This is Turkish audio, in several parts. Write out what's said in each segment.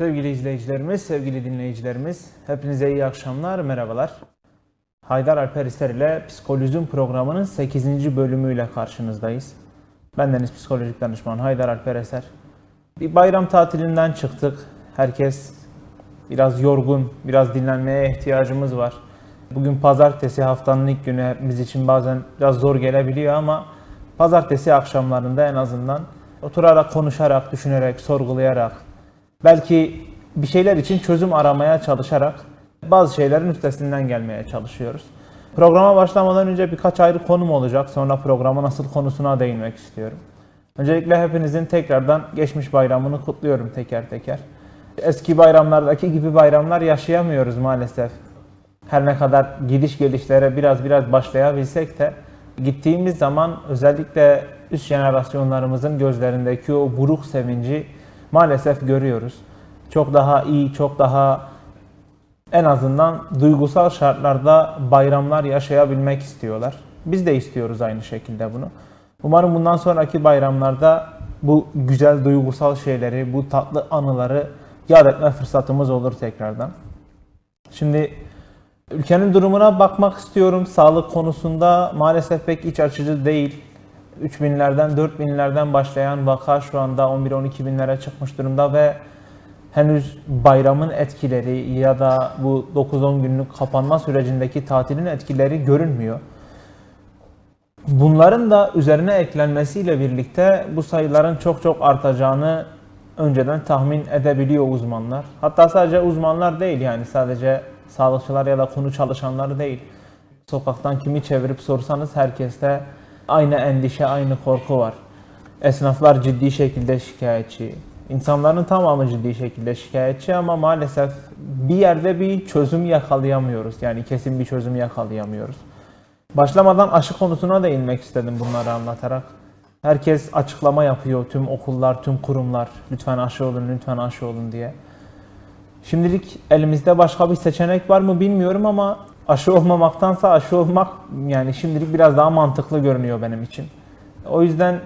Sevgili izleyicilerimiz, sevgili dinleyicilerimiz, hepinize iyi akşamlar, merhabalar. Haydar Alper İster ile Psikolojim programının 8. bölümüyle karşınızdayız. Bendeniz psikolojik danışman Haydar Alper Eser. Bir bayram tatilinden çıktık. Herkes biraz yorgun, biraz dinlenmeye ihtiyacımız var. Bugün pazartesi haftanın ilk günü hepimiz için bazen biraz zor gelebiliyor ama pazartesi akşamlarında en azından oturarak, konuşarak, düşünerek, sorgulayarak, belki bir şeyler için çözüm aramaya çalışarak bazı şeylerin üstesinden gelmeye çalışıyoruz. Programa başlamadan önce birkaç ayrı konum olacak. Sonra programın asıl konusuna değinmek istiyorum. Öncelikle hepinizin tekrardan geçmiş bayramını kutluyorum teker teker. Eski bayramlardaki gibi bayramlar yaşayamıyoruz maalesef. Her ne kadar gidiş gelişlere biraz biraz başlayabilsek de gittiğimiz zaman özellikle üst jenerasyonlarımızın gözlerindeki o buruk sevinci maalesef görüyoruz. Çok daha iyi, çok daha en azından duygusal şartlarda bayramlar yaşayabilmek istiyorlar. Biz de istiyoruz aynı şekilde bunu. Umarım bundan sonraki bayramlarda bu güzel duygusal şeyleri, bu tatlı anıları yad etme fırsatımız olur tekrardan. Şimdi ülkenin durumuna bakmak istiyorum. Sağlık konusunda maalesef pek iç açıcı değil. 3000'lerden 4000'lerden başlayan vaka şu anda 11-12 binlere çıkmış durumda ve henüz bayramın etkileri ya da bu 9-10 günlük kapanma sürecindeki tatilin etkileri görünmüyor. Bunların da üzerine eklenmesiyle birlikte bu sayıların çok çok artacağını önceden tahmin edebiliyor uzmanlar. Hatta sadece uzmanlar değil yani sadece sağlıkçılar ya da konu çalışanları değil. Sokaktan kimi çevirip sorsanız herkeste aynı endişe, aynı korku var. Esnaflar ciddi şekilde şikayetçi. İnsanların tamamı ciddi şekilde şikayetçi ama maalesef bir yerde bir çözüm yakalayamıyoruz. Yani kesin bir çözüm yakalayamıyoruz. Başlamadan aşı konusuna değinmek istedim bunları anlatarak. Herkes açıklama yapıyor, tüm okullar, tüm kurumlar. Lütfen aşı olun, lütfen aşı olun diye. Şimdilik elimizde başka bir seçenek var mı bilmiyorum ama aşı olmamaktansa aşı olmak yani şimdilik biraz daha mantıklı görünüyor benim için. O yüzden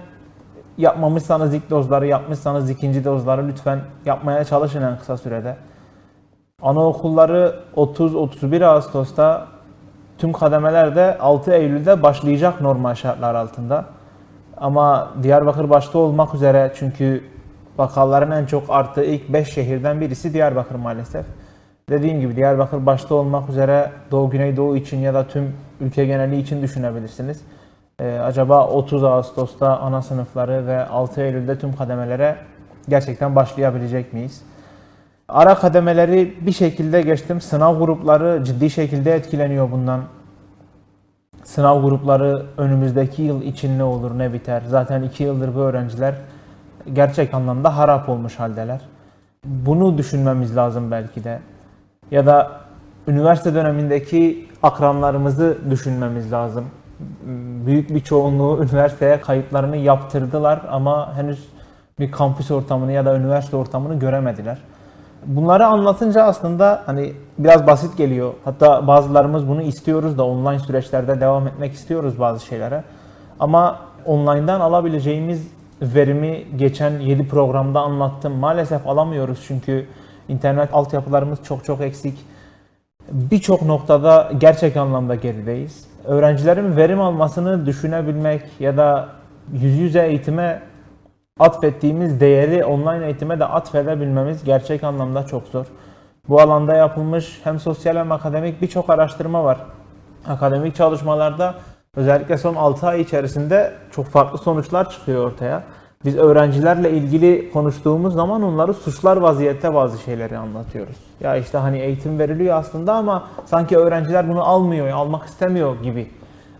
yapmamışsanız ilk dozları, yapmışsanız ikinci dozları lütfen yapmaya çalışın en kısa sürede. Anaokulları 30-31 Ağustos'ta tüm kademelerde 6 Eylül'de başlayacak normal şartlar altında. Ama Diyarbakır başta olmak üzere çünkü vakaların en çok arttığı ilk 5 şehirden birisi Diyarbakır maalesef. Dediğim gibi Diyarbakır başta olmak üzere Doğu Güneydoğu için ya da tüm ülke geneli için düşünebilirsiniz. Ee, acaba 30 Ağustos'ta ana sınıfları ve 6 Eylül'de tüm kademelere gerçekten başlayabilecek miyiz? Ara kademeleri bir şekilde geçtim. Sınav grupları ciddi şekilde etkileniyor bundan. Sınav grupları önümüzdeki yıl için ne olur ne biter. Zaten 2 yıldır bu öğrenciler gerçek anlamda harap olmuş haldeler. Bunu düşünmemiz lazım belki de. Ya da üniversite dönemindeki akranlarımızı düşünmemiz lazım. Büyük bir çoğunluğu üniversiteye kayıtlarını yaptırdılar ama henüz bir kampüs ortamını ya da üniversite ortamını göremediler. Bunları anlatınca aslında hani biraz basit geliyor. Hatta bazılarımız bunu istiyoruz da online süreçlerde devam etmek istiyoruz bazı şeylere. Ama online'dan alabileceğimiz verimi geçen 7 programda anlattım. Maalesef alamıyoruz çünkü internet altyapılarımız çok çok eksik. Birçok noktada gerçek anlamda gerideyiz. Öğrencilerin verim almasını düşünebilmek ya da yüz yüze eğitime atfettiğimiz değeri online eğitime de atfedebilmemiz gerçek anlamda çok zor. Bu alanda yapılmış hem sosyal hem akademik birçok araştırma var. Akademik çalışmalarda özellikle son 6 ay içerisinde çok farklı sonuçlar çıkıyor ortaya. Biz öğrencilerle ilgili konuştuğumuz zaman onları suçlar vaziyette bazı şeyleri anlatıyoruz. Ya işte hani eğitim veriliyor aslında ama sanki öğrenciler bunu almıyor, almak istemiyor gibi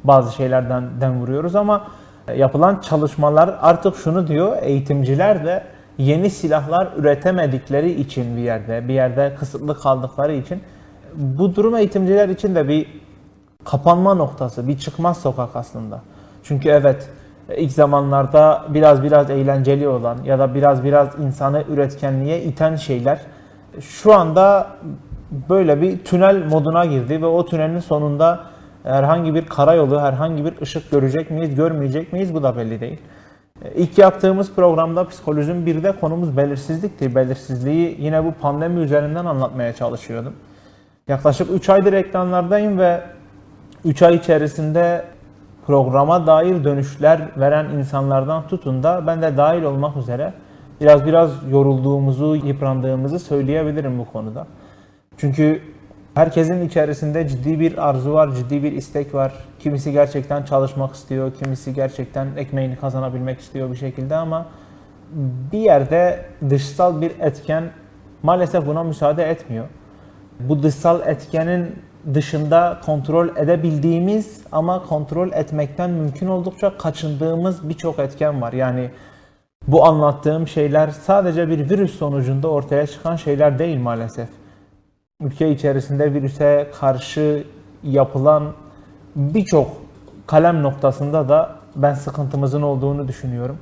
bazı şeylerden den vuruyoruz ama yapılan çalışmalar artık şunu diyor, eğitimciler de yeni silahlar üretemedikleri için bir yerde, bir yerde kısıtlı kaldıkları için bu durum eğitimciler için de bir kapanma noktası, bir çıkmaz sokak aslında. Çünkü evet ilk zamanlarda biraz biraz eğlenceli olan ya da biraz biraz insanı üretkenliğe iten şeyler şu anda böyle bir tünel moduna girdi ve o tünelin sonunda herhangi bir karayolu, herhangi bir ışık görecek miyiz, görmeyecek miyiz bu da belli değil. İlk yaptığımız programda Psikolojinin bir de konumuz belirsizlikti. Belirsizliği yine bu pandemi üzerinden anlatmaya çalışıyordum. Yaklaşık 3 aydır ekranlardayım ve 3 ay içerisinde programa dair dönüşler veren insanlardan tutun da ben de dahil olmak üzere biraz biraz yorulduğumuzu, yıprandığımızı söyleyebilirim bu konuda. Çünkü herkesin içerisinde ciddi bir arzu var, ciddi bir istek var. Kimisi gerçekten çalışmak istiyor, kimisi gerçekten ekmeğini kazanabilmek istiyor bir şekilde ama bir yerde dışsal bir etken maalesef buna müsaade etmiyor. Bu dışsal etkenin dışında kontrol edebildiğimiz ama kontrol etmekten mümkün oldukça kaçındığımız birçok etken var. Yani bu anlattığım şeyler sadece bir virüs sonucunda ortaya çıkan şeyler değil maalesef. Ülke içerisinde virüse karşı yapılan birçok kalem noktasında da ben sıkıntımızın olduğunu düşünüyorum.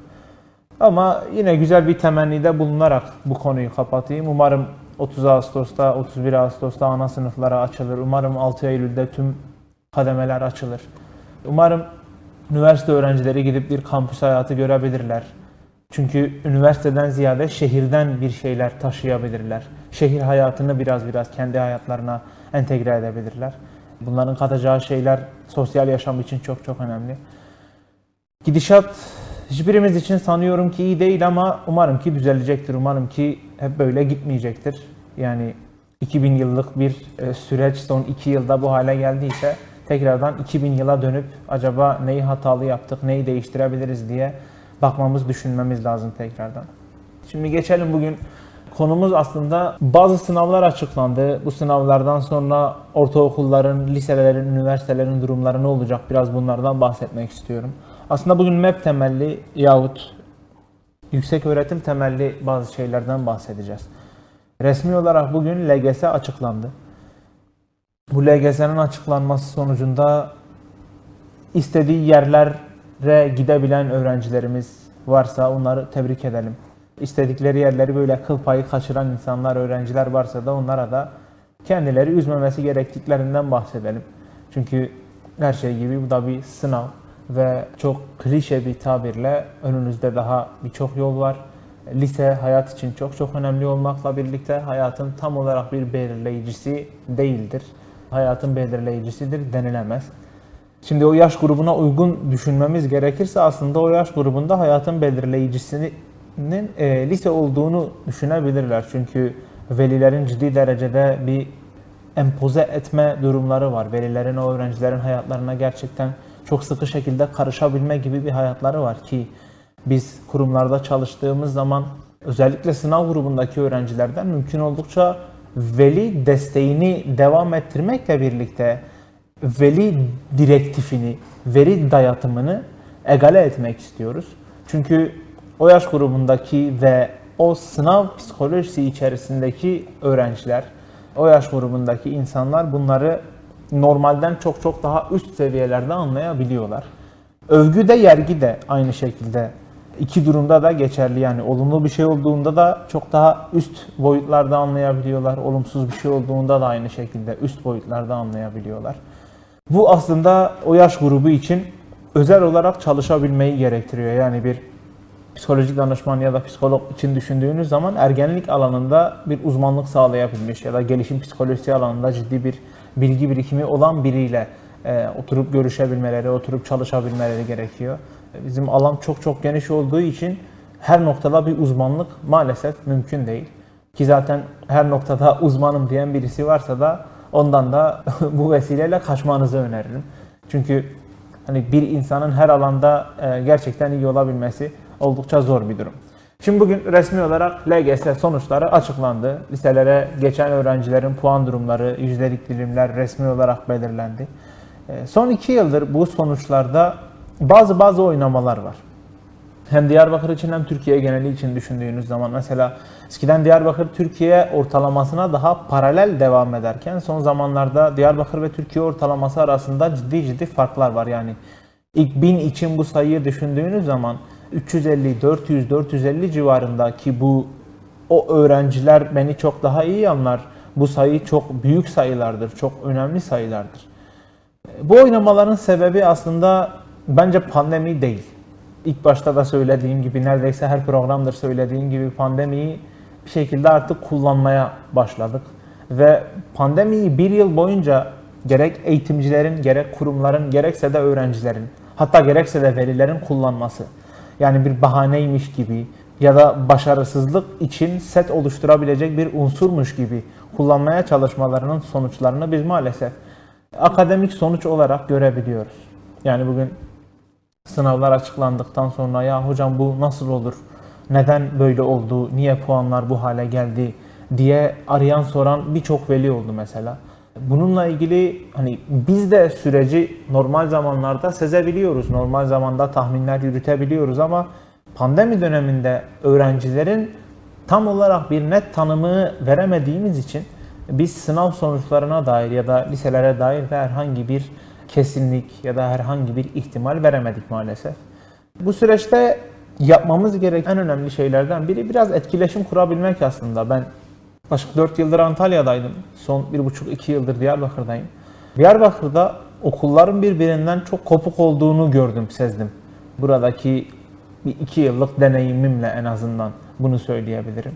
Ama yine güzel bir temennide bulunarak bu konuyu kapatayım. Umarım 30 Ağustos'ta, 31 Ağustos'ta ana sınıflara açılır. Umarım 6 Eylül'de tüm kademeler açılır. Umarım üniversite öğrencileri gidip bir kampüs hayatı görebilirler. Çünkü üniversiteden ziyade şehirden bir şeyler taşıyabilirler. Şehir hayatını biraz biraz kendi hayatlarına entegre edebilirler. Bunların katacağı şeyler sosyal yaşam için çok çok önemli. Gidişat hiçbirimiz için sanıyorum ki iyi değil ama umarım ki düzelecektir. Umarım ki hep böyle gitmeyecektir. Yani 2000 yıllık bir e, süreç son 2 yılda bu hale geldiyse tekrardan 2000 yıla dönüp acaba neyi hatalı yaptık, neyi değiştirebiliriz diye bakmamız, düşünmemiz lazım tekrardan. Şimdi geçelim bugün konumuz aslında bazı sınavlar açıklandı. Bu sınavlardan sonra ortaokulların, liselerin, üniversitelerin durumları ne olacak? Biraz bunlardan bahsetmek istiyorum. Aslında bugün MEP temelli yahut yüksek öğretim temelli bazı şeylerden bahsedeceğiz. Resmi olarak bugün LGS açıklandı. Bu LGS'nin açıklanması sonucunda istediği yerlere gidebilen öğrencilerimiz varsa onları tebrik edelim. İstedikleri yerleri böyle kıl payı kaçıran insanlar, öğrenciler varsa da onlara da kendileri üzmemesi gerektiklerinden bahsedelim. Çünkü her şey gibi bu da bir sınav ve çok klişe bir tabirle önünüzde daha birçok yol var. Lise hayat için çok çok önemli olmakla birlikte hayatın tam olarak bir belirleyicisi değildir. Hayatın belirleyicisidir denilemez. Şimdi o yaş grubuna uygun düşünmemiz gerekirse aslında o yaş grubunda hayatın belirleyicisinin e, lise olduğunu düşünebilirler. Çünkü velilerin ciddi derecede bir empoze etme durumları var. Velilerin o öğrencilerin hayatlarına gerçekten çok sıkı şekilde karışabilme gibi bir hayatları var ki biz kurumlarda çalıştığımız zaman özellikle sınav grubundaki öğrencilerden mümkün oldukça veli desteğini devam ettirmekle birlikte veli direktifini, veri dayatımını egale etmek istiyoruz. Çünkü o yaş grubundaki ve o sınav psikolojisi içerisindeki öğrenciler, o yaş grubundaki insanlar bunları normalden çok çok daha üst seviyelerde anlayabiliyorlar. Övgü de yergi de aynı şekilde iki durumda da geçerli yani olumlu bir şey olduğunda da çok daha üst boyutlarda anlayabiliyorlar. Olumsuz bir şey olduğunda da aynı şekilde üst boyutlarda anlayabiliyorlar. Bu aslında o yaş grubu için özel olarak çalışabilmeyi gerektiriyor. Yani bir psikolojik danışman ya da psikolog için düşündüğünüz zaman ergenlik alanında bir uzmanlık sağlayabilmiş ya da gelişim psikolojisi alanında ciddi bir bilgi birikimi olan biriyle e, oturup görüşebilmeleri, oturup çalışabilmeleri gerekiyor. Bizim alan çok çok geniş olduğu için her noktada bir uzmanlık maalesef mümkün değil. Ki zaten her noktada uzmanım diyen birisi varsa da ondan da bu vesileyle kaçmanızı öneririm. Çünkü hani bir insanın her alanda e, gerçekten iyi olabilmesi oldukça zor bir durum. Şimdi bugün resmi olarak LGS sonuçları açıklandı. Liselere geçen öğrencilerin puan durumları, yüzdelik dilimler resmi olarak belirlendi. Ee, son iki yıldır bu sonuçlarda bazı bazı oynamalar var. Hem Diyarbakır için hem Türkiye geneli için düşündüğünüz zaman mesela eskiden Diyarbakır Türkiye ortalamasına daha paralel devam ederken son zamanlarda Diyarbakır ve Türkiye ortalaması arasında ciddi ciddi farklar var. Yani ilk bin için bu sayıyı düşündüğünüz zaman 350, 400, 450 civarında ki bu o öğrenciler beni çok daha iyi anlar. Bu sayı çok büyük sayılardır, çok önemli sayılardır. Bu oynamaların sebebi aslında bence pandemi değil. ilk başta da söylediğim gibi neredeyse her programdır söylediğim gibi pandemiyi bir şekilde artık kullanmaya başladık. Ve pandemiyi bir yıl boyunca gerek eğitimcilerin, gerek kurumların, gerekse de öğrencilerin, hatta gerekse de velilerin kullanması. Yani bir bahaneymiş gibi ya da başarısızlık için set oluşturabilecek bir unsurmuş gibi kullanmaya çalışmalarının sonuçlarını biz maalesef akademik sonuç olarak görebiliyoruz. Yani bugün sınavlar açıklandıktan sonra ya hocam bu nasıl olur? Neden böyle oldu? Niye puanlar bu hale geldi? diye arayan soran birçok veli oldu mesela. Bununla ilgili hani biz de süreci normal zamanlarda sezebiliyoruz. Normal zamanda tahminler yürütebiliyoruz ama pandemi döneminde öğrencilerin tam olarak bir net tanımı veremediğimiz için biz sınav sonuçlarına dair ya da liselere dair de herhangi bir kesinlik ya da herhangi bir ihtimal veremedik maalesef. Bu süreçte yapmamız gereken en önemli şeylerden biri biraz etkileşim kurabilmek aslında. Ben yaklaşık 4 yıldır Antalya'daydım. Son 1,5-2 yıldır Diyarbakır'dayım. Diyarbakır'da okulların birbirinden çok kopuk olduğunu gördüm, sezdim. Buradaki bir iki yıllık deneyimimle en azından bunu söyleyebilirim.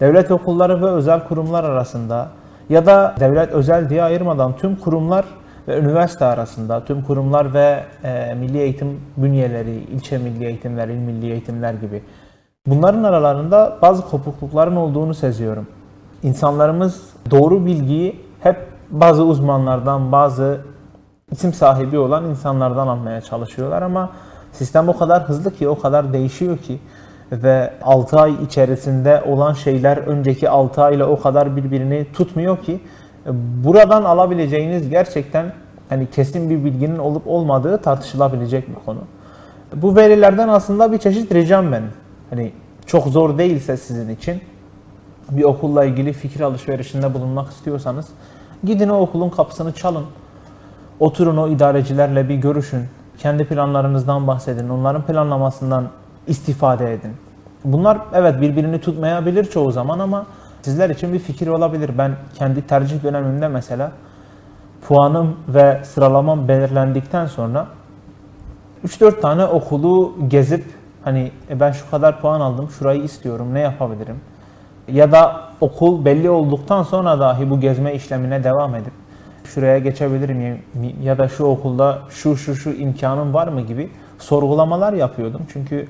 Devlet okulları ve özel kurumlar arasında ya da devlet özel diye ayırmadan tüm kurumlar ve üniversite arasında, tüm kurumlar ve e, milli eğitim bünyeleri, ilçe milli eğitimler, il milli eğitimler gibi bunların aralarında bazı kopuklukların olduğunu seziyorum. İnsanlarımız doğru bilgiyi hep bazı uzmanlardan, bazı isim sahibi olan insanlardan almaya çalışıyorlar ama sistem o kadar hızlı ki, o kadar değişiyor ki ve 6 ay içerisinde olan şeyler önceki 6 ay ile o kadar birbirini tutmuyor ki buradan alabileceğiniz gerçekten hani kesin bir bilginin olup olmadığı tartışılabilecek bir konu. Bu verilerden aslında bir çeşit ricam benim. Hani çok zor değilse sizin için bir okulla ilgili fikir alışverişinde bulunmak istiyorsanız gidin o okulun kapısını çalın. Oturun o idarecilerle bir görüşün. Kendi planlarınızdan bahsedin. Onların planlamasından istifade edin. Bunlar evet birbirini tutmayabilir çoğu zaman ama sizler için bir fikir olabilir. Ben kendi tercih dönemimde mesela puanım ve sıralamam belirlendikten sonra 3-4 tane okulu gezip hani e ben şu kadar puan aldım, şurayı istiyorum, ne yapabilirim? Ya da okul belli olduktan sonra dahi bu gezme işlemine devam edip şuraya geçebilirim ya da şu okulda şu şu şu imkanım var mı gibi sorgulamalar yapıyordum. Çünkü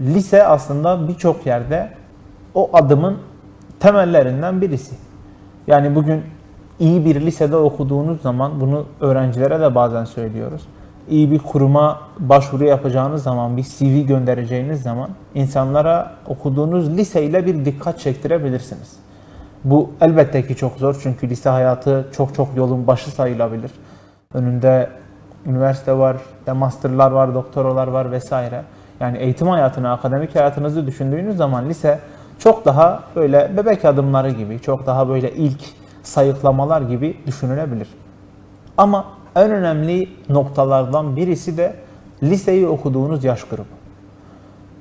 lise aslında birçok yerde o adımın temellerinden birisi. Yani bugün iyi bir lisede okuduğunuz zaman bunu öğrencilere de bazen söylüyoruz. İyi bir kuruma başvuru yapacağınız zaman, bir CV göndereceğiniz zaman insanlara okuduğunuz liseyle bir dikkat çektirebilirsiniz. Bu elbette ki çok zor çünkü lise hayatı çok çok yolun başı sayılabilir. Önünde üniversite var, de masterlar var, doktoralar var vesaire. Yani eğitim hayatını, akademik hayatınızı düşündüğünüz zaman lise çok daha böyle bebek adımları gibi, çok daha böyle ilk sayıklamalar gibi düşünülebilir. Ama en önemli noktalardan birisi de liseyi okuduğunuz yaş grubu.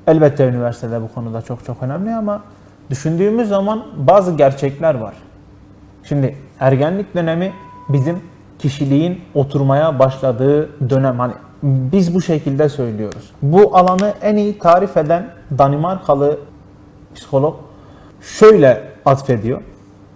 Elbette üniversitede bu konuda çok çok önemli ama düşündüğümüz zaman bazı gerçekler var. Şimdi ergenlik dönemi bizim kişiliğin oturmaya başladığı dönem. Hani biz bu şekilde söylüyoruz. Bu alanı en iyi tarif eden Danimarkalı psikolog şöyle atfediyor.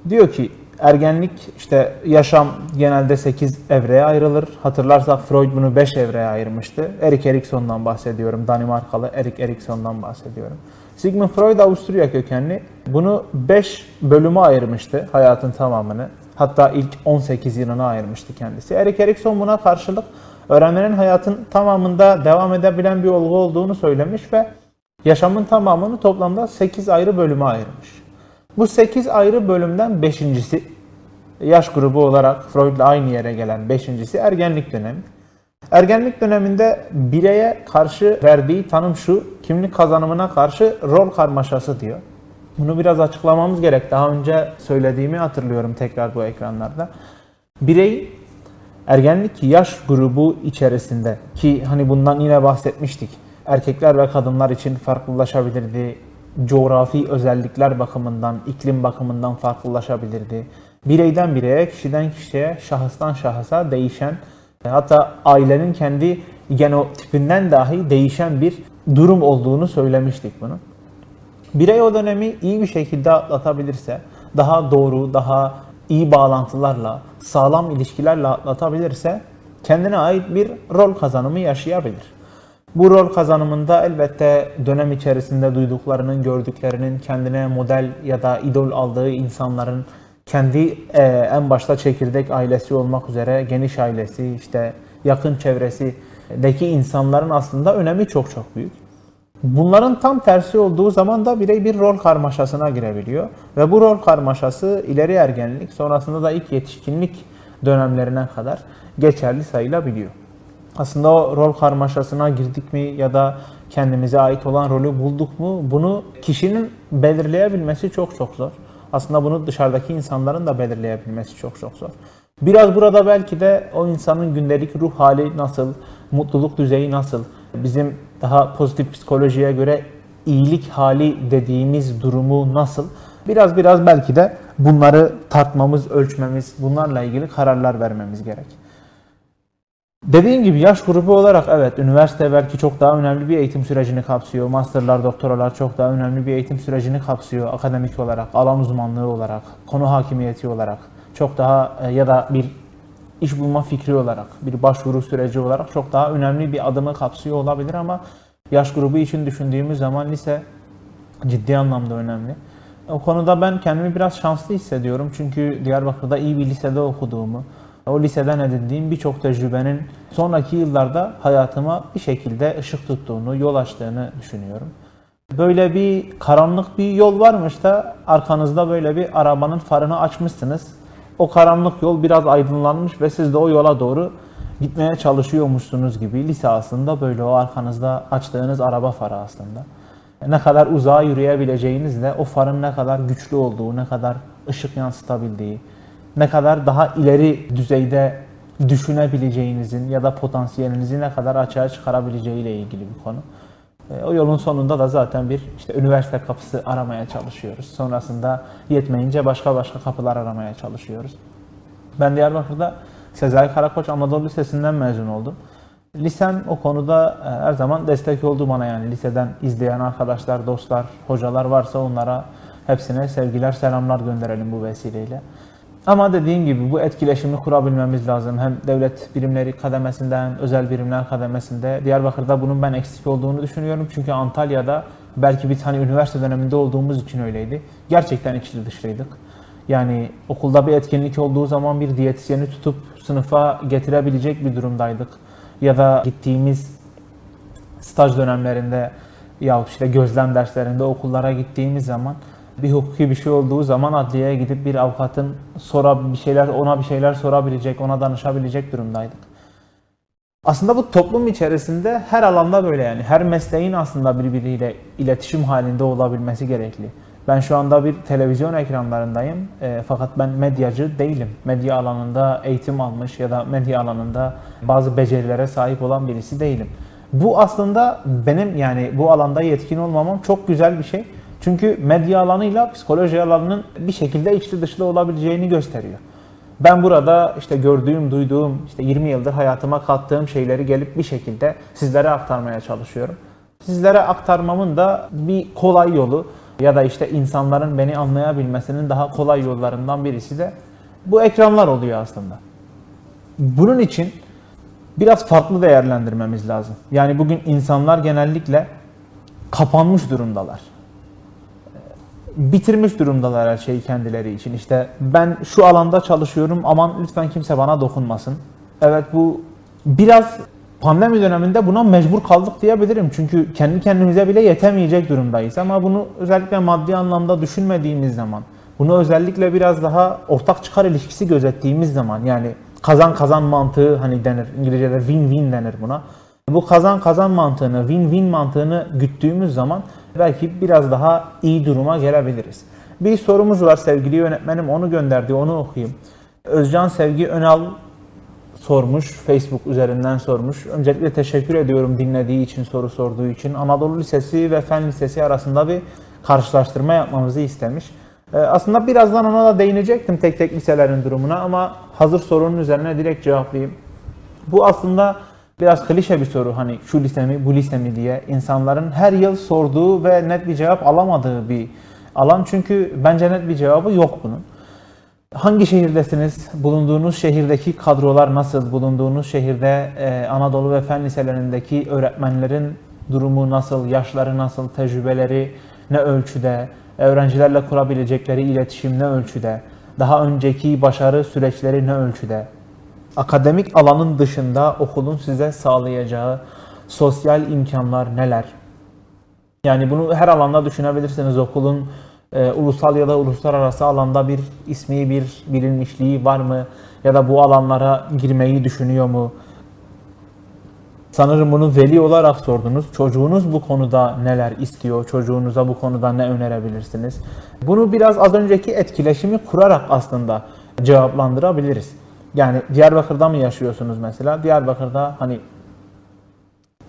Diyor ki ergenlik işte yaşam genelde 8 evreye ayrılır. Hatırlarsak Freud bunu 5 evreye ayırmıştı. Erik Erikson'dan bahsediyorum. Danimarkalı Erik Erikson'dan bahsediyorum. Sigmund Freud Avusturya kökenli. Bunu 5 bölüme ayırmıştı hayatın tamamını. Hatta ilk 18 yılına ayırmıştı kendisi. Erik Erikson buna karşılık öğrenmenin hayatın tamamında devam edebilen bir olgu olduğunu söylemiş ve yaşamın tamamını toplamda 8 ayrı bölüme ayırmış. Bu 8 ayrı bölümden 5.si yaş grubu olarak Freud'la aynı yere gelen 5.si ergenlik dönemi. Ergenlik döneminde bireye karşı verdiği tanım şu, kimlik kazanımına karşı rol karmaşası diyor. Bunu biraz açıklamamız gerek. Daha önce söylediğimi hatırlıyorum tekrar bu ekranlarda. Birey ergenlik yaş grubu içerisinde ki hani bundan yine bahsetmiştik. Erkekler ve kadınlar için farklılaşabilirdi. Coğrafi özellikler bakımından, iklim bakımından farklılaşabilirdi. Bireyden bireye, kişiden kişiye, şahıstan şahısa değişen hatta ailenin kendi genotipinden dahi değişen bir durum olduğunu söylemiştik bunu. Birey o dönemi iyi bir şekilde atlatabilirse, daha doğru, daha iyi bağlantılarla, sağlam ilişkilerle atlatabilirse kendine ait bir rol kazanımı yaşayabilir. Bu rol kazanımında elbette dönem içerisinde duyduklarının, gördüklerinin, kendine model ya da idol aldığı insanların kendi e, en başta çekirdek ailesi olmak üzere geniş ailesi, işte yakın çevresindeki insanların aslında önemi çok çok büyük. Bunların tam tersi olduğu zaman da birey bir rol karmaşasına girebiliyor. Ve bu rol karmaşası ileri ergenlik, sonrasında da ilk yetişkinlik dönemlerine kadar geçerli sayılabiliyor. Aslında o rol karmaşasına girdik mi ya da kendimize ait olan rolü bulduk mu bunu kişinin belirleyebilmesi çok çok zor. Aslında bunu dışarıdaki insanların da belirleyebilmesi çok çok zor. Biraz burada belki de o insanın gündelik ruh hali nasıl, mutluluk düzeyi nasıl, bizim daha pozitif psikolojiye göre iyilik hali dediğimiz durumu nasıl? Biraz biraz belki de bunları tartmamız, ölçmemiz, bunlarla ilgili kararlar vermemiz gerek. Dediğim gibi yaş grubu olarak evet üniversite belki çok daha önemli bir eğitim sürecini kapsıyor. Masterlar, doktoralar çok daha önemli bir eğitim sürecini kapsıyor. Akademik olarak, alan uzmanlığı olarak, konu hakimiyeti olarak çok daha e, ya da bir iş bulma fikri olarak, bir başvuru süreci olarak çok daha önemli bir adımı kapsıyor olabilir ama yaş grubu için düşündüğümüz zaman lise ciddi anlamda önemli. O konuda ben kendimi biraz şanslı hissediyorum çünkü Diyarbakır'da iyi bir lisede okuduğumu, o liseden edindiğim birçok tecrübenin sonraki yıllarda hayatıma bir şekilde ışık tuttuğunu, yol açtığını düşünüyorum. Böyle bir karanlık bir yol varmış da arkanızda böyle bir arabanın farını açmışsınız. O karanlık yol biraz aydınlanmış ve siz de o yola doğru gitmeye çalışıyormuşsunuz gibi. Lise aslında böyle o arkanızda açtığınız araba farı aslında. Ne kadar uzağa yürüyebileceğinizle o farın ne kadar güçlü olduğu, ne kadar ışık yansıtabildiği, ne kadar daha ileri düzeyde düşünebileceğinizin ya da potansiyelinizi ne kadar açığa çıkarabileceği ile ilgili bir konu. E, o yolun sonunda da zaten bir işte üniversite kapısı aramaya çalışıyoruz. Sonrasında yetmeyince başka başka kapılar aramaya çalışıyoruz. Ben Diyarbakır'da Sezai Karakoç Anadolu Lisesi'nden mezun oldum. Lisem o konuda e, her zaman destek oldu bana yani liseden izleyen arkadaşlar, dostlar, hocalar varsa onlara hepsine sevgiler, selamlar gönderelim bu vesileyle. Ama dediğim gibi bu etkileşimi kurabilmemiz lazım. Hem devlet birimleri kademesinde hem özel birimler kademesinde. Diyarbakır'da bunun ben eksik olduğunu düşünüyorum. Çünkü Antalya'da belki bir tane üniversite döneminde olduğumuz için öyleydi. Gerçekten içli dışlıydık. Yani okulda bir etkinlik olduğu zaman bir diyetisyeni tutup sınıfa getirebilecek bir durumdaydık. Ya da gittiğimiz staj dönemlerinde ya işte gözlem derslerinde okullara gittiğimiz zaman bir hukuki bir şey olduğu zaman adliyeye gidip bir avukatın sora bir şeyler ona bir şeyler sorabilecek, ona danışabilecek durumdaydık. Aslında bu toplum içerisinde her alanda böyle yani her mesleğin aslında birbiriyle iletişim halinde olabilmesi gerekli. Ben şu anda bir televizyon ekranlarındayım e, fakat ben medyacı değilim. Medya alanında eğitim almış ya da medya alanında bazı becerilere sahip olan birisi değilim. Bu aslında benim yani bu alanda yetkin olmamam çok güzel bir şey. Çünkü medya alanıyla psikoloji alanının bir şekilde içli dışlı olabileceğini gösteriyor. Ben burada işte gördüğüm, duyduğum, işte 20 yıldır hayatıma kattığım şeyleri gelip bir şekilde sizlere aktarmaya çalışıyorum. Sizlere aktarmamın da bir kolay yolu ya da işte insanların beni anlayabilmesinin daha kolay yollarından birisi de bu ekranlar oluyor aslında. Bunun için biraz farklı değerlendirmemiz lazım. Yani bugün insanlar genellikle kapanmış durumdalar bitirmiş durumdalar her şeyi kendileri için. İşte ben şu alanda çalışıyorum aman lütfen kimse bana dokunmasın. Evet bu biraz pandemi döneminde buna mecbur kaldık diyebilirim. Çünkü kendi kendimize bile yetemeyecek durumdayız. Ama bunu özellikle maddi anlamda düşünmediğimiz zaman, bunu özellikle biraz daha ortak çıkar ilişkisi gözettiğimiz zaman yani kazan kazan mantığı hani denir İngilizce'de win-win denir buna. Bu kazan kazan mantığını, win-win mantığını güttüğümüz zaman belki biraz daha iyi duruma gelebiliriz. Bir sorumuz var sevgili yönetmenim onu gönderdi onu okuyayım. Özcan Sevgi Önal sormuş. Facebook üzerinden sormuş. Öncelikle teşekkür ediyorum dinlediği için, soru sorduğu için. Anadolu Lisesi ve Fen Lisesi arasında bir karşılaştırma yapmamızı istemiş. Ee, aslında birazdan ona da değinecektim tek tek liselerin durumuna ama hazır sorunun üzerine direkt cevaplayayım. Bu aslında Biraz klişe bir soru hani şu lise mi bu lise mi diye insanların her yıl sorduğu ve net bir cevap alamadığı bir alan. Çünkü bence net bir cevabı yok bunun. Hangi şehirdesiniz? Bulunduğunuz şehirdeki kadrolar nasıl? Bulunduğunuz şehirde e, Anadolu ve Fen liselerindeki öğretmenlerin durumu nasıl? Yaşları nasıl? Tecrübeleri ne ölçüde? Öğrencilerle kurabilecekleri iletişim ne ölçüde? Daha önceki başarı süreçleri ne ölçüde? Akademik alanın dışında okulun size sağlayacağı sosyal imkanlar neler? Yani bunu her alanda düşünebilirsiniz. Okulun e, ulusal ya da uluslararası alanda bir ismi, bir bilinmişliği var mı? Ya da bu alanlara girmeyi düşünüyor mu? Sanırım bunu veli olarak sordunuz. Çocuğunuz bu konuda neler istiyor? Çocuğunuza bu konuda ne önerebilirsiniz? Bunu biraz az önceki etkileşimi kurarak aslında cevaplandırabiliriz. Yani Diyarbakır'da mı yaşıyorsunuz mesela? Diyarbakır'da hani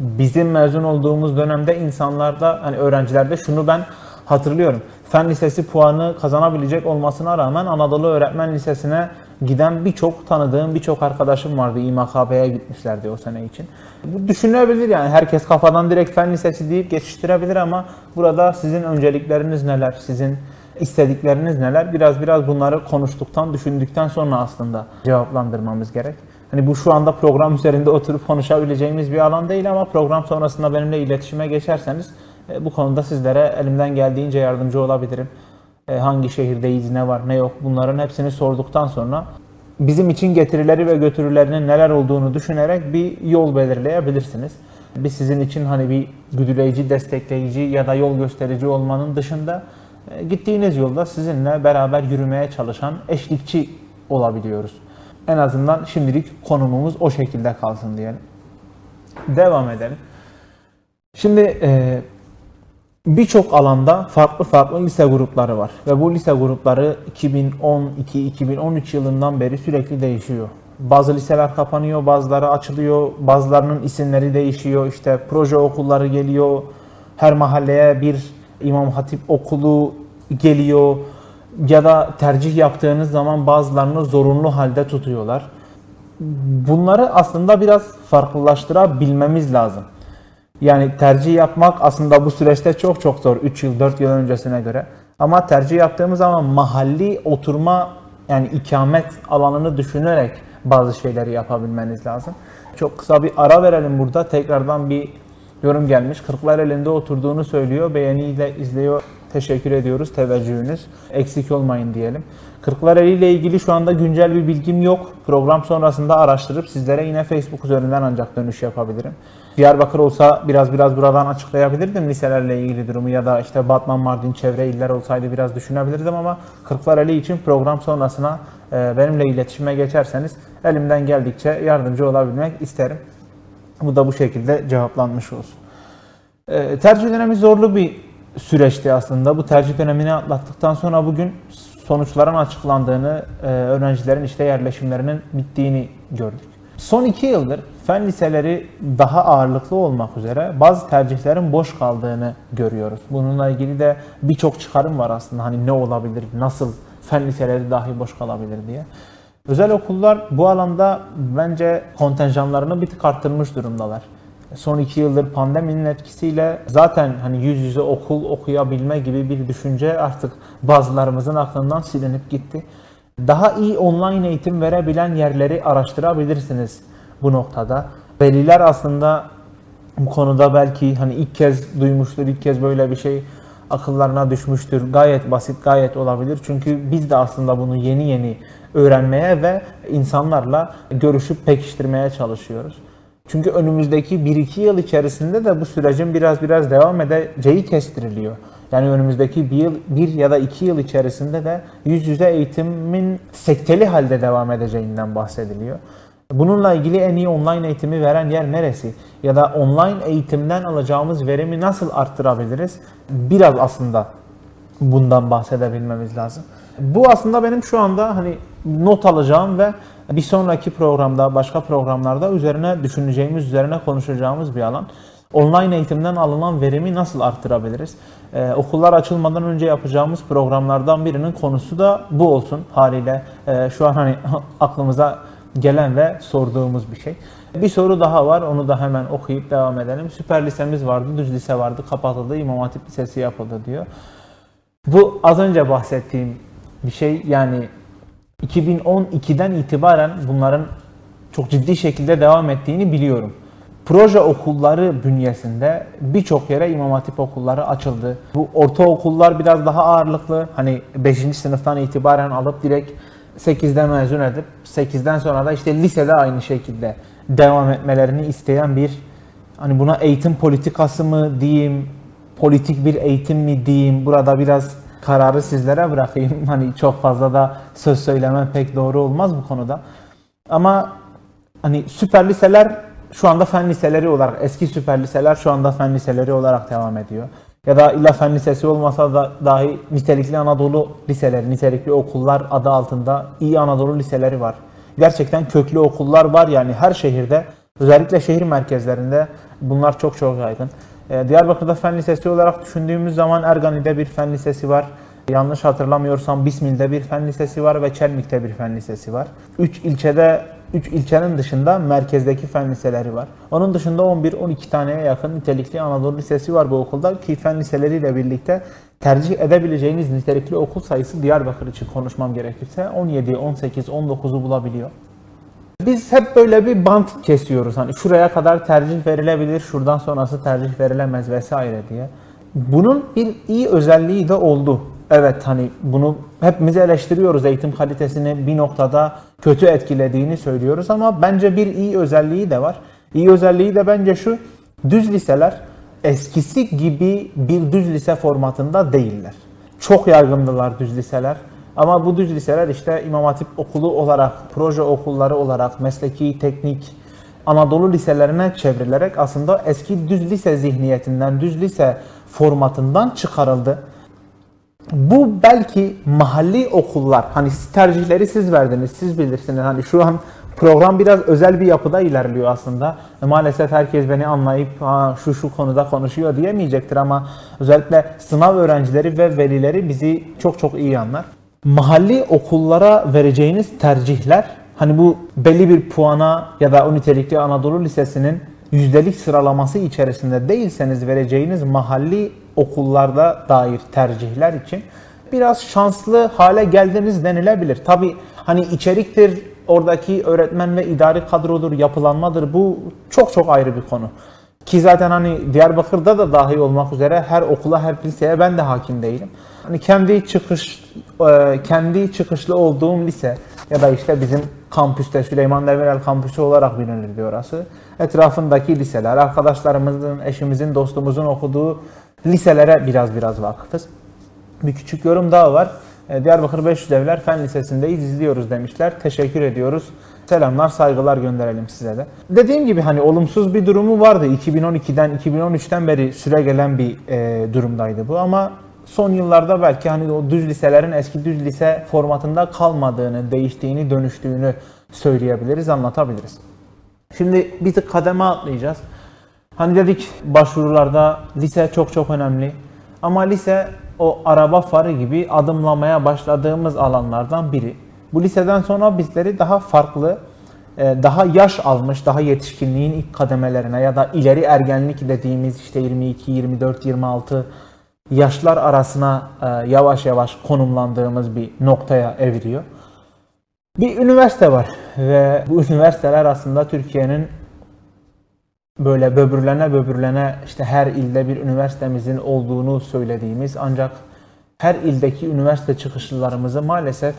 bizim mezun olduğumuz dönemde insanlarda hani öğrencilerde şunu ben hatırlıyorum. Fen lisesi puanı kazanabilecek olmasına rağmen Anadolu Öğretmen Lisesi'ne giden birçok tanıdığım birçok arkadaşım vardı. İMKB'ye gitmişlerdi o sene için. Bu düşünülebilir yani herkes kafadan direkt fen lisesi deyip geçiştirebilir ama burada sizin öncelikleriniz neler? Sizin istedikleriniz neler? Biraz biraz bunları konuştuktan, düşündükten sonra aslında cevaplandırmamız gerek. Hani bu şu anda program üzerinde oturup konuşabileceğimiz bir alan değil ama program sonrasında benimle iletişime geçerseniz e, bu konuda sizlere elimden geldiğince yardımcı olabilirim. E, hangi şehirdeyiz, ne var, ne yok bunların hepsini sorduktan sonra bizim için getirileri ve götürülerinin neler olduğunu düşünerek bir yol belirleyebilirsiniz. Biz sizin için hani bir güdüleyici, destekleyici ya da yol gösterici olmanın dışında gittiğiniz yolda sizinle beraber yürümeye çalışan eşlikçi olabiliyoruz. En azından şimdilik konumumuz o şekilde kalsın diyelim. Devam edelim. Şimdi e, birçok alanda farklı farklı lise grupları var ve bu lise grupları 2012-2013 yılından beri sürekli değişiyor. Bazı liseler kapanıyor, bazıları açılıyor, bazılarının isimleri değişiyor. İşte proje okulları geliyor, her mahalleye bir İmam Hatip okulu geliyor ya da tercih yaptığınız zaman bazılarını zorunlu halde tutuyorlar. Bunları aslında biraz farklılaştırabilmemiz lazım. Yani tercih yapmak aslında bu süreçte çok çok zor 3 yıl 4 yıl öncesine göre. Ama tercih yaptığımız zaman mahalli oturma yani ikamet alanını düşünerek bazı şeyleri yapabilmeniz lazım. Çok kısa bir ara verelim burada. Tekrardan bir yorum gelmiş. Kırklar elinde oturduğunu söylüyor. Beğeniyle izliyor. Teşekkür ediyoruz teveccühünüz. Eksik olmayın diyelim. Kırklareli ile ilgili şu anda güncel bir bilgim yok. Program sonrasında araştırıp sizlere yine Facebook üzerinden ancak dönüş yapabilirim. Diyarbakır olsa biraz biraz buradan açıklayabilirdim liselerle ilgili durumu ya da işte Batman, Mardin çevre iller olsaydı biraz düşünebilirdim ama Kırklareli için program sonrasına e, benimle iletişime geçerseniz elimden geldikçe yardımcı olabilmek isterim. Bu da bu şekilde cevaplanmış olsun. E, tercih dönemi zorlu bir süreçti aslında. Bu tercih dönemini atlattıktan sonra bugün sonuçların açıklandığını, e, öğrencilerin işte yerleşimlerinin bittiğini gördük. Son iki yıldır fen liseleri daha ağırlıklı olmak üzere bazı tercihlerin boş kaldığını görüyoruz. Bununla ilgili de birçok çıkarım var aslında. Hani ne olabilir, nasıl fen liseleri dahi boş kalabilir diye. Özel okullar bu alanda bence kontenjanlarını bir tık arttırmış durumdalar. Son iki yıldır pandeminin etkisiyle zaten hani yüz yüze okul okuyabilme gibi bir düşünce artık bazılarımızın aklından silinip gitti. Daha iyi online eğitim verebilen yerleri araştırabilirsiniz bu noktada. Veliler aslında bu konuda belki hani ilk kez duymuştur, ilk kez böyle bir şey akıllarına düşmüştür. Gayet basit, gayet olabilir. Çünkü biz de aslında bunu yeni yeni öğrenmeye ve insanlarla görüşüp pekiştirmeye çalışıyoruz. Çünkü önümüzdeki 1-2 yıl içerisinde de bu sürecin biraz biraz devam edeceği kestiriliyor. Yani önümüzdeki bir yıl, bir ya da iki yıl içerisinde de yüz yüze eğitimin sekteli halde devam edeceğinden bahsediliyor. Bununla ilgili en iyi online eğitimi veren yer neresi? Ya da online eğitimden alacağımız verimi nasıl arttırabiliriz? Biraz aslında bundan bahsedebilmemiz lazım. Bu aslında benim şu anda hani not alacağım ve bir sonraki programda, başka programlarda üzerine düşüneceğimiz, üzerine konuşacağımız bir alan. Online eğitimden alınan verimi nasıl arttırabiliriz? Ee, okullar açılmadan önce yapacağımız programlardan birinin konusu da bu olsun haliyle. Ee, şu an hani aklımıza gelen ve sorduğumuz bir şey. Bir soru daha var. Onu da hemen okuyup devam edelim. Süper lisemiz vardı, düz lise vardı, kapatıldı, İmam Hatip Lisesi yapıldı diyor. Bu az önce bahsettiğim bir şey. Yani 2012'den itibaren bunların çok ciddi şekilde devam ettiğini biliyorum. Proje okulları bünyesinde birçok yere İmam Hatip okulları açıldı. Bu ortaokullar biraz daha ağırlıklı. Hani 5. sınıftan itibaren alıp direkt 8'de mezun edip 8'den sonra da işte lisede aynı şekilde devam etmelerini isteyen bir hani buna eğitim politikası mı diyeyim, politik bir eğitim mi diyeyim burada biraz kararı sizlere bırakayım. Hani çok fazla da söz söylemem pek doğru olmaz bu konuda. Ama hani süper liseler şu anda fen liseleri olarak, eski süper liseler şu anda fen liseleri olarak devam ediyor. Ya da illa fen lisesi olmasa da dahi nitelikli Anadolu liseleri, nitelikli okullar adı altında iyi Anadolu liseleri var. Gerçekten köklü okullar var yani her şehirde, özellikle şehir merkezlerinde bunlar çok çok yaygın. Ee, Diyarbakır'da fen lisesi olarak düşündüğümüz zaman Ergani'de bir fen lisesi var. Yanlış hatırlamıyorsam Bismil'de bir fen lisesi var ve Çelmik'te bir fen lisesi var. 3 ilçede 3 ilçenin dışında merkezdeki fen liseleri var. Onun dışında 11-12 taneye yakın nitelikli Anadolu Lisesi var bu okulda ki fen liseleriyle birlikte tercih edebileceğiniz nitelikli okul sayısı Diyarbakır için konuşmam gerekirse 17, 18, 19'u bulabiliyor. Biz hep böyle bir bant kesiyoruz. Hani şuraya kadar tercih verilebilir, şuradan sonrası tercih verilemez vesaire diye. Bunun bir iyi özelliği de oldu. Evet hani bunu hepimiz eleştiriyoruz eğitim kalitesini bir noktada kötü etkilediğini söylüyoruz ama bence bir iyi özelliği de var. İyi özelliği de bence şu düz liseler eskisi gibi bir düz lise formatında değiller. Çok yaygındılar düz liseler. Ama bu düz liseler işte İmam Hatip okulu olarak, proje okulları olarak, mesleki, teknik, Anadolu liselerine çevrilerek aslında eski düz lise zihniyetinden, düz lise formatından çıkarıldı. Bu belki mahalli okullar, hani tercihleri siz verdiniz, siz bilirsiniz. Hani şu an program biraz özel bir yapıda ilerliyor aslında. E, maalesef herkes beni anlayıp ha, şu şu konuda konuşuyor diyemeyecektir ama özellikle sınav öğrencileri ve velileri bizi çok çok iyi anlar. Mahalli okullara vereceğiniz tercihler hani bu belli bir puana ya da o nitelikli Anadolu Lisesi'nin yüzdelik sıralaması içerisinde değilseniz vereceğiniz mahalli okullarda dair tercihler için biraz şanslı hale geldiniz denilebilir. Tabi hani içeriktir, oradaki öğretmen ve idari kadrodur, yapılanmadır bu çok çok ayrı bir konu. Ki zaten hani Diyarbakır'da da dahi olmak üzere her okula, her liseye ben de hakim değilim. Hani kendi çıkış e, kendi çıkışlı olduğum lise ya da işte bizim kampüste Süleyman Demirel kampüsü olarak bilinirdi orası. Etrafındaki liseler, arkadaşlarımızın, eşimizin, dostumuzun okuduğu liselere biraz biraz vakıfız. Bir küçük yorum daha var. E, Diyarbakır 500 Evler Fen Lisesi'ndeyiz, izliyoruz demişler. Teşekkür ediyoruz. Selamlar, saygılar gönderelim size de. Dediğim gibi hani olumsuz bir durumu vardı. 2012'den, 2013'ten beri süre gelen bir e, durumdaydı bu ama son yıllarda belki hani o düz liselerin eski düz lise formatında kalmadığını, değiştiğini, dönüştüğünü söyleyebiliriz, anlatabiliriz. Şimdi bir tık kademe atlayacağız. Hani dedik başvurularda lise çok çok önemli. Ama lise o araba farı gibi adımlamaya başladığımız alanlardan biri. Bu liseden sonra bizleri daha farklı, e, daha yaş almış, daha yetişkinliğin ilk kademelerine ya da ileri ergenlik dediğimiz işte 22, 24, 26 yaşlar arasına e, yavaş yavaş konumlandığımız bir noktaya eviriyor. Bir üniversite var ve bu üniversiteler aslında Türkiye'nin böyle böbürlene böbürlene işte her ilde bir üniversitemizin olduğunu söylediğimiz ancak her ildeki üniversite çıkışlılarımızı maalesef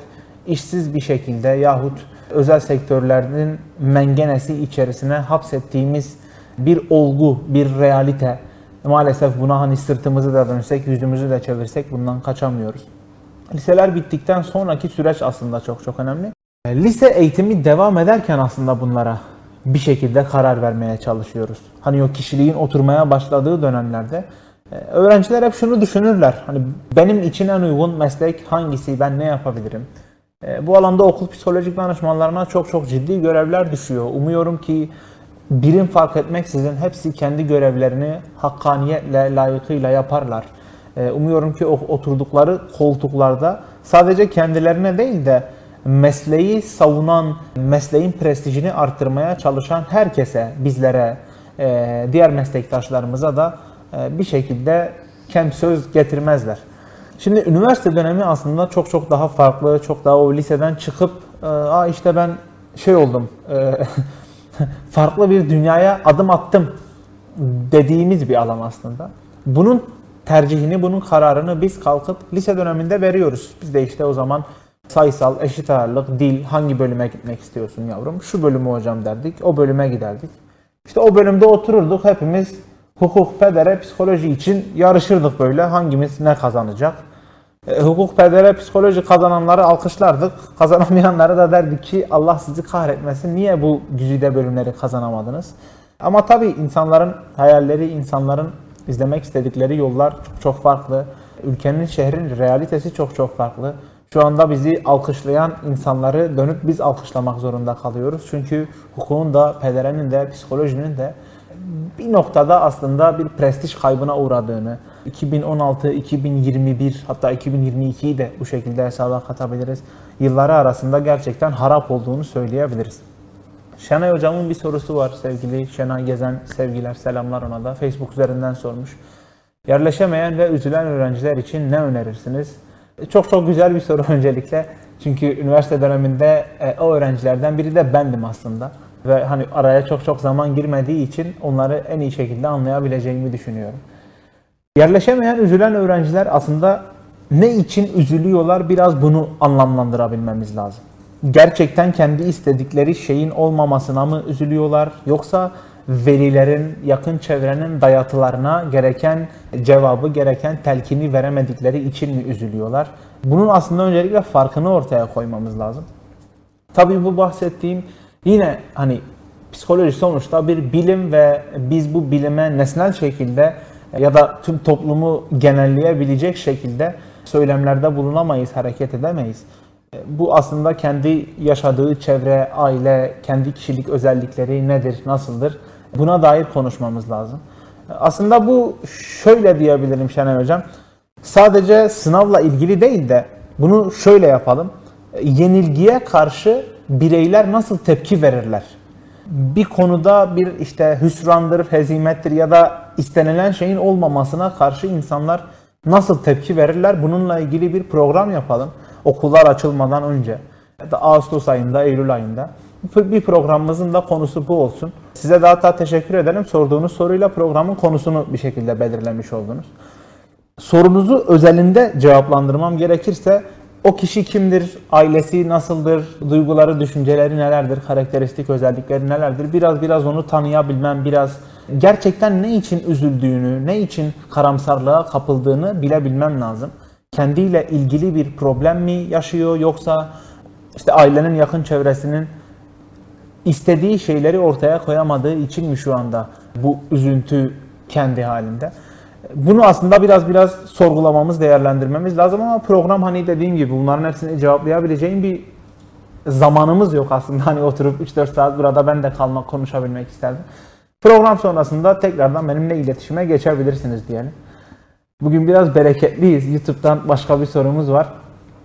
işsiz bir şekilde yahut özel sektörlerinin mengenesi içerisine hapsettiğimiz bir olgu, bir realite. Maalesef buna hani sırtımızı da dönsek, yüzümüzü de çevirsek bundan kaçamıyoruz. Liseler bittikten sonraki süreç aslında çok çok önemli. Lise eğitimi devam ederken aslında bunlara bir şekilde karar vermeye çalışıyoruz. Hani o kişiliğin oturmaya başladığı dönemlerde e, öğrenciler hep şunu düşünürler. Hani benim için en uygun meslek hangisi, ben ne yapabilirim? E, bu alanda okul psikolojik danışmanlarına çok çok ciddi görevler düşüyor. Umuyorum ki birim fark etmeksizin hepsi kendi görevlerini hakkaniyetle, layıkıyla yaparlar. E, umuyorum ki oturdukları koltuklarda sadece kendilerine değil de mesleği savunan, mesleğin prestijini arttırmaya çalışan herkese, bizlere, e, diğer meslektaşlarımıza da e, bir şekilde kem söz getirmezler. Şimdi üniversite dönemi aslında çok çok daha farklı, çok daha o liseden çıkıp e, aa işte ben şey oldum, farklı bir dünyaya adım attım dediğimiz bir alan aslında. Bunun tercihini, bunun kararını biz kalkıp lise döneminde veriyoruz. Biz de işte o zaman sayısal, eşit ağırlık, dil, hangi bölüme gitmek istiyorsun yavrum? Şu bölümü hocam derdik, o bölüme giderdik. İşte o bölümde otururduk hepimiz hukuk, pedere, psikoloji için yarışırdık böyle. Hangimiz ne kazanacak? E, hukuk, pedere, psikoloji kazananları alkışlardık. Kazanamayanlara da derdik ki Allah sizi kahretmesin. Niye bu güzide bölümleri kazanamadınız? Ama tabii insanların hayalleri, insanların izlemek istedikleri yollar çok çok farklı. Ülkenin, şehrin realitesi çok çok farklı. Şu anda bizi alkışlayan insanları dönüp biz alkışlamak zorunda kalıyoruz. Çünkü hukukun da, pederenin de, psikolojinin de bir noktada aslında bir prestij kaybına uğradığını, 2016, 2021 hatta 2022'yi de bu şekilde hesaba katabiliriz. Yılları arasında gerçekten harap olduğunu söyleyebiliriz. Şenay hocamın bir sorusu var sevgili Şenay Gezen sevgiler selamlar ona da Facebook üzerinden sormuş. Yerleşemeyen ve üzülen öğrenciler için ne önerirsiniz? Çok çok güzel bir soru öncelikle. Çünkü üniversite döneminde e, o öğrencilerden biri de bendim aslında. Ve hani araya çok çok zaman girmediği için onları en iyi şekilde anlayabileceğimi düşünüyorum. Yerleşemeyen, üzülen öğrenciler aslında ne için üzülüyorlar biraz bunu anlamlandırabilmemiz lazım. Gerçekten kendi istedikleri şeyin olmamasına mı üzülüyorlar yoksa velilerin, yakın çevrenin dayatılarına gereken cevabı, gereken telkini veremedikleri için mi üzülüyorlar? Bunun aslında öncelikle farkını ortaya koymamız lazım. Tabii bu bahsettiğim yine hani psikoloji sonuçta bir bilim ve biz bu bilime nesnel şekilde ya da tüm toplumu genelleyebilecek şekilde söylemlerde bulunamayız, hareket edemeyiz. Bu aslında kendi yaşadığı çevre, aile, kendi kişilik özellikleri nedir, nasıldır? Buna dair konuşmamız lazım. Aslında bu şöyle diyebilirim Şener Hocam. Sadece sınavla ilgili değil de bunu şöyle yapalım. Yenilgiye karşı bireyler nasıl tepki verirler? Bir konuda bir işte hüsrandır, hezimettir ya da istenilen şeyin olmamasına karşı insanlar nasıl tepki verirler? Bununla ilgili bir program yapalım. Okullar açılmadan önce. Ağustos ayında, Eylül ayında. Bir programımızın da konusu bu olsun. Size daha da teşekkür ederim. Sorduğunuz soruyla programın konusunu bir şekilde belirlemiş oldunuz. Sorunuzu özelinde cevaplandırmam gerekirse o kişi kimdir, ailesi nasıldır, duyguları, düşünceleri nelerdir, karakteristik özellikleri nelerdir? Biraz biraz onu tanıyabilmem, biraz gerçekten ne için üzüldüğünü, ne için karamsarlığa kapıldığını bilebilmem lazım. Kendiyle ilgili bir problem mi yaşıyor yoksa işte ailenin yakın çevresinin istediği şeyleri ortaya koyamadığı için mi şu anda bu üzüntü kendi halinde? Bunu aslında biraz biraz sorgulamamız, değerlendirmemiz lazım ama program hani dediğim gibi bunların hepsini cevaplayabileceğim bir zamanımız yok aslında. Hani oturup 3-4 saat burada ben de kalmak, konuşabilmek isterdim. Program sonrasında tekrardan benimle iletişime geçebilirsiniz diyelim. Bugün biraz bereketliyiz. YouTube'dan başka bir sorumuz var.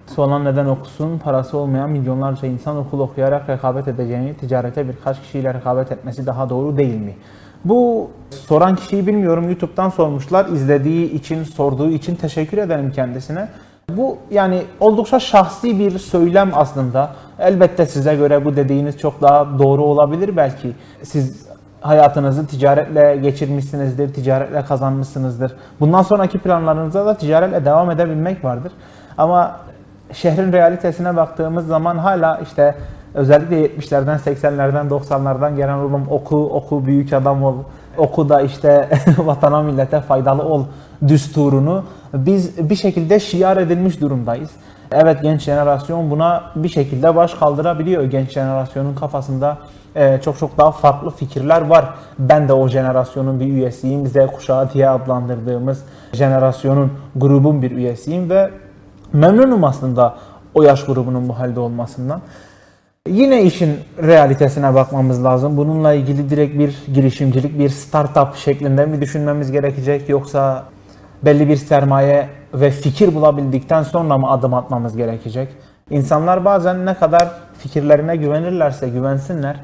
Soğan neden okusun? Parası olmayan milyonlarca insan okul okuyarak rekabet edeceğini, ticarete birkaç kişiyle rekabet etmesi daha doğru değil mi? Bu soran kişiyi bilmiyorum. YouTube'dan sormuşlar. İzlediği için, sorduğu için teşekkür ederim kendisine. Bu yani oldukça şahsi bir söylem aslında. Elbette size göre bu dediğiniz çok daha doğru olabilir belki. Siz hayatınızı ticaretle geçirmişsinizdir, ticaretle kazanmışsınızdır. Bundan sonraki planlarınızda da ticaretle devam edebilmek vardır. Ama şehrin realitesine baktığımız zaman hala işte özellikle 70'lerden, 80'lerden, 90'lardan gelen oğlum oku, oku, büyük adam ol, oku da işte vatana millete faydalı ol düsturunu biz bir şekilde şiar edilmiş durumdayız. Evet genç jenerasyon buna bir şekilde baş kaldırabiliyor. Genç jenerasyonun kafasında e, çok çok daha farklı fikirler var. Ben de o jenerasyonun bir üyesiyim. Z kuşağı diye adlandırdığımız jenerasyonun grubun bir üyesiyim ve memnunum aslında o yaş grubunun bu halde olmasından. Yine işin realitesine bakmamız lazım. Bununla ilgili direkt bir girişimcilik, bir startup şeklinde mi düşünmemiz gerekecek yoksa belli bir sermaye ve fikir bulabildikten sonra mı adım atmamız gerekecek? İnsanlar bazen ne kadar fikirlerine güvenirlerse güvensinler,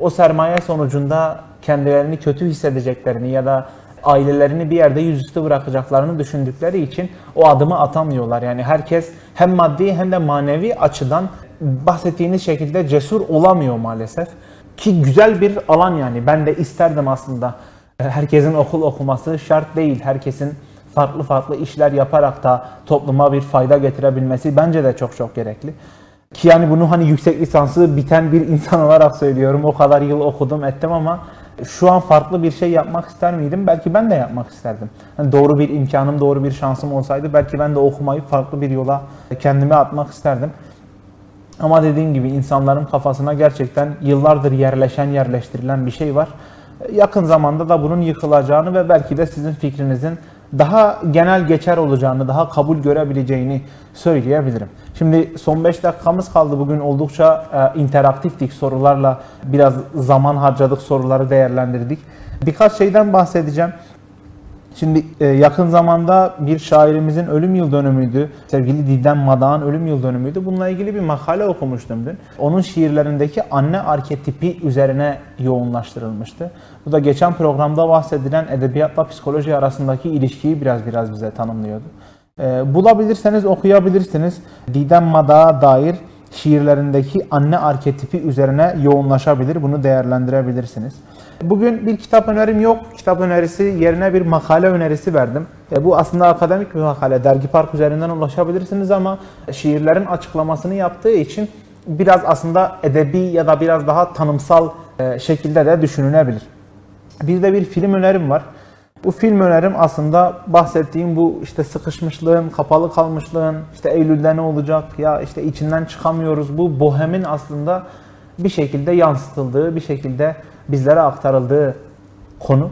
o sermaye sonucunda kendilerini kötü hissedeceklerini ya da ailelerini bir yerde yüzüstü bırakacaklarını düşündükleri için o adımı atamıyorlar. Yani herkes hem maddi hem de manevi açıdan bahsettiğiniz şekilde cesur olamıyor maalesef. Ki güzel bir alan yani. Ben de isterdim aslında. Herkesin okul okuması şart değil. Herkesin farklı farklı işler yaparak da topluma bir fayda getirebilmesi bence de çok çok gerekli. Ki yani bunu hani yüksek lisansı biten bir insan olarak söylüyorum. O kadar yıl okudum ettim ama şu an farklı bir şey yapmak ister miydim? Belki ben de yapmak isterdim. Hani doğru bir imkanım, doğru bir şansım olsaydı belki ben de okumayı farklı bir yola kendimi atmak isterdim. Ama dediğim gibi insanların kafasına gerçekten yıllardır yerleşen, yerleştirilen bir şey var. Yakın zamanda da bunun yıkılacağını ve belki de sizin fikrinizin daha genel geçer olacağını, daha kabul görebileceğini söyleyebilirim. Şimdi son 5 dakikamız kaldı. Bugün oldukça e, interaktiftik sorularla biraz zaman harcadık, soruları değerlendirdik. Birkaç şeyden bahsedeceğim. Şimdi e, yakın zamanda bir şairimizin ölüm yıl dönümüydü. Sevgili Didem Madak'ın ölüm yıl dönümüydü. Bununla ilgili bir makale okumuştum dün. Onun şiirlerindeki anne arketipi üzerine yoğunlaştırılmıştı. Bu da geçen programda bahsedilen edebiyatla psikoloji arasındaki ilişkiyi biraz biraz bize tanımlıyordu. E, bulabilirseniz okuyabilirsiniz. Didem Madak'a dair şiirlerindeki anne arketipi üzerine yoğunlaşabilir. Bunu değerlendirebilirsiniz. Bugün bir kitap önerim yok. Kitap önerisi yerine bir makale önerisi verdim. E, bu aslında akademik bir makale. Dergi Park üzerinden ulaşabilirsiniz ama şiirlerin açıklamasını yaptığı için biraz aslında edebi ya da biraz daha tanımsal e, şekilde de düşünülebilir. Bir de bir film önerim var. Bu film önerim aslında bahsettiğim bu işte sıkışmışlığın, kapalı kalmışlığın, işte Eylül'de ne olacak ya işte içinden çıkamıyoruz. Bu bohemin aslında bir şekilde yansıtıldığı, bir şekilde bizlere aktarıldığı konu.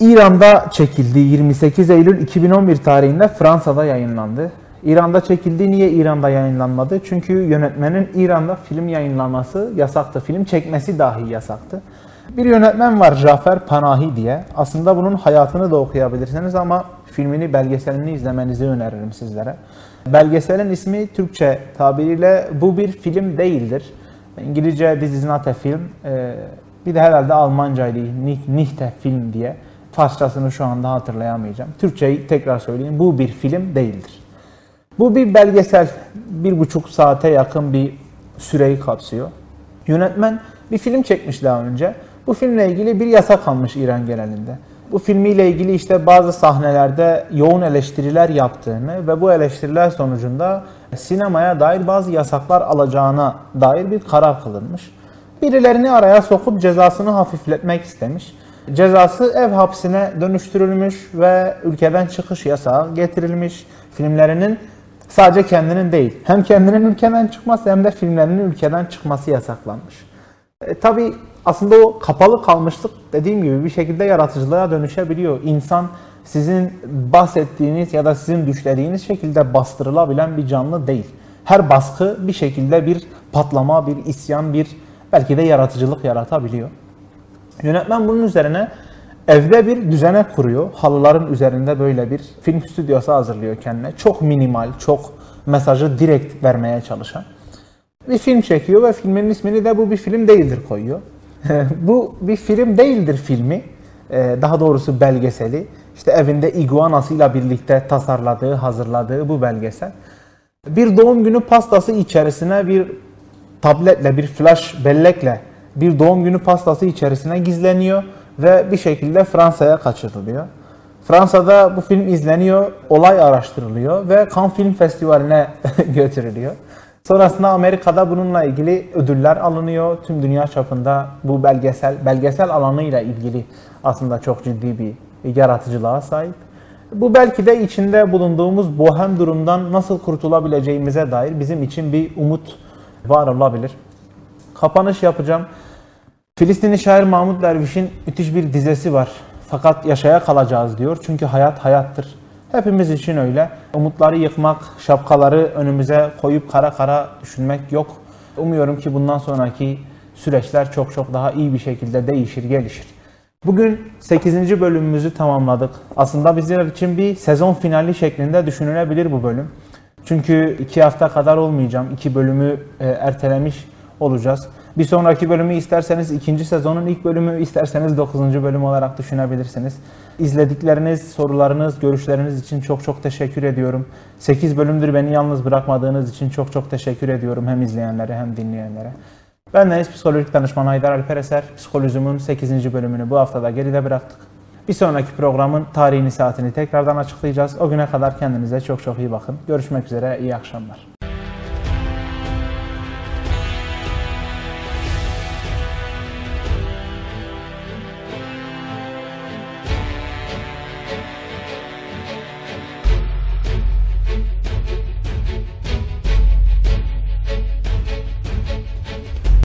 İran'da çekildi 28 Eylül 2011 tarihinde Fransa'da yayınlandı. İran'da çekildi. Niye İran'da yayınlanmadı? Çünkü yönetmenin İran'da film yayınlaması yasaktı. Film çekmesi dahi yasaktı. Bir yönetmen var Jafer Panahi diye. Aslında bunun hayatını da okuyabilirsiniz ama filmini, belgeselini izlemenizi öneririm sizlere. Belgeselin ismi Türkçe tabiriyle bu bir film değildir. İngilizce This is not a film. Ee, bir de herhalde Almancaydı nicht a film diye. Farsçasını şu anda hatırlayamayacağım. Türkçeyi tekrar söyleyeyim. Bu bir film değildir. Bu bir belgesel. Bir buçuk saate yakın bir süreyi kapsıyor. Yönetmen bir film çekmiş daha önce. Bu filmle ilgili bir yasak almış İran genelinde. Bu filmiyle ilgili işte bazı sahnelerde yoğun eleştiriler yaptığını ve bu eleştiriler sonucunda sinemaya dair bazı yasaklar alacağına dair bir karar kılınmış. Birilerini araya sokup cezasını hafifletmek istemiş. Cezası ev hapsine dönüştürülmüş ve ülkeden çıkış yasağı getirilmiş. Filmlerinin sadece kendinin değil, hem kendinin ülkeden çıkması hem de filmlerinin ülkeden çıkması yasaklanmış. E, tabii aslında o kapalı kalmışlık dediğim gibi bir şekilde yaratıcılığa dönüşebiliyor. İnsan sizin bahsettiğiniz ya da sizin düşlediğiniz şekilde bastırılabilen bir canlı değil. Her baskı bir şekilde bir patlama, bir isyan, bir belki de yaratıcılık yaratabiliyor. Yönetmen bunun üzerine evde bir düzene kuruyor. Halıların üzerinde böyle bir film stüdyosu hazırlıyor kendine. Çok minimal, çok mesajı direkt vermeye çalışan. Bir film çekiyor ve filmin ismini de bu bir film değildir koyuyor. Bu bir film değildir filmi. Ee, daha doğrusu belgeseli. İşte evinde iguanasıyla birlikte tasarladığı, hazırladığı bu belgesel. Bir doğum günü pastası içerisine bir tabletle, bir flash bellekle bir doğum günü pastası içerisine gizleniyor ve bir şekilde Fransa'ya kaçırılıyor. Fransa'da bu film izleniyor, olay araştırılıyor ve Cannes Film Festivali'ne götürülüyor. Sonrasında Amerika'da bununla ilgili ödüller alınıyor. Tüm dünya çapında bu belgesel, belgesel alanıyla ilgili aslında çok ciddi bir yaratıcılığa sahip. Bu belki de içinde bulunduğumuz bohem durumdan nasıl kurtulabileceğimize dair bizim için bir umut var olabilir. Kapanış yapacağım. Filistinli şair Mahmut Derviş'in müthiş bir dizesi var. Fakat yaşaya kalacağız diyor. Çünkü hayat hayattır. Hepimiz için öyle. Umutları yıkmak, şapkaları önümüze koyup kara kara düşünmek yok. Umuyorum ki bundan sonraki süreçler çok çok daha iyi bir şekilde değişir, gelişir. Bugün 8. bölümümüzü tamamladık. Aslında bizler için bir sezon finali şeklinde düşünülebilir bu bölüm. Çünkü iki hafta kadar olmayacağım. İki bölümü e, ertelemiş olacağız. Bir sonraki bölümü isterseniz ikinci sezonun ilk bölümü, isterseniz dokuzuncu bölüm olarak düşünebilirsiniz. İzledikleriniz, sorularınız, görüşleriniz için çok çok teşekkür ediyorum. 8 bölümdür beni yalnız bırakmadığınız için çok çok teşekkür ediyorum hem izleyenlere hem dinleyenlere. Ben Deniz Psikolojik Danışman Haydar Alper Eser. Psikolojim'in 8. bölümünü bu haftada geride bıraktık. Bir sonraki programın tarihini saatini tekrardan açıklayacağız. O güne kadar kendinize çok çok iyi bakın. Görüşmek üzere, iyi akşamlar.